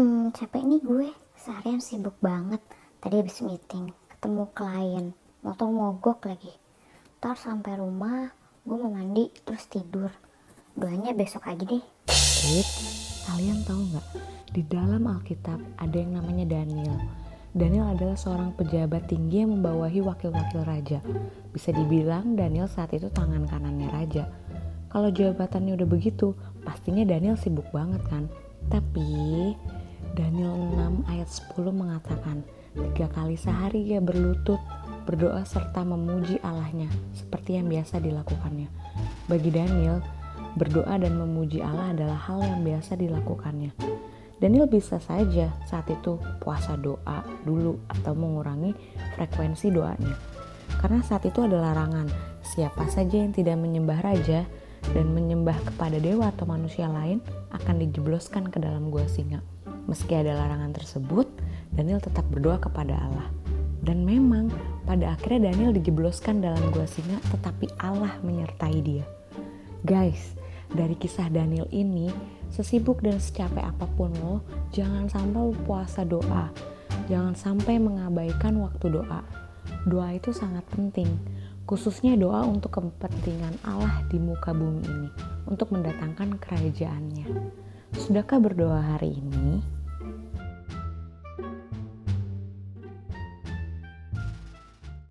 Hmm, capek nih gue. Seharian sibuk banget. Tadi habis meeting, ketemu klien, motong mogok lagi. Ntar sampai rumah, gue mau mandi, terus tidur. Doanya besok aja deh. Wait, kalian tahu nggak? Di dalam Alkitab ada yang namanya Daniel. Daniel adalah seorang pejabat tinggi yang membawahi wakil-wakil raja. Bisa dibilang Daniel saat itu tangan kanannya raja. Kalau jabatannya udah begitu, pastinya Daniel sibuk banget kan? Tapi Daniel 6 ayat 10 mengatakan, tiga kali sehari ia berlutut, berdoa serta memuji Allahnya seperti yang biasa dilakukannya. Bagi Daniel, berdoa dan memuji Allah adalah hal yang biasa dilakukannya. Daniel bisa saja saat itu puasa doa dulu atau mengurangi frekuensi doanya. Karena saat itu ada larangan, siapa saja yang tidak menyembah raja dan menyembah kepada dewa atau manusia lain akan dijebloskan ke dalam gua singa. Meski ada larangan tersebut, Daniel tetap berdoa kepada Allah. Dan memang pada akhirnya Daniel dijebloskan dalam gua singa tetapi Allah menyertai dia. Guys, dari kisah Daniel ini, sesibuk dan secapek apa pun lo, jangan sampai lo puasa doa. Jangan sampai mengabaikan waktu doa. Doa itu sangat penting, khususnya doa untuk kepentingan Allah di muka bumi ini, untuk mendatangkan kerajaannya. Sudahkah berdoa hari ini?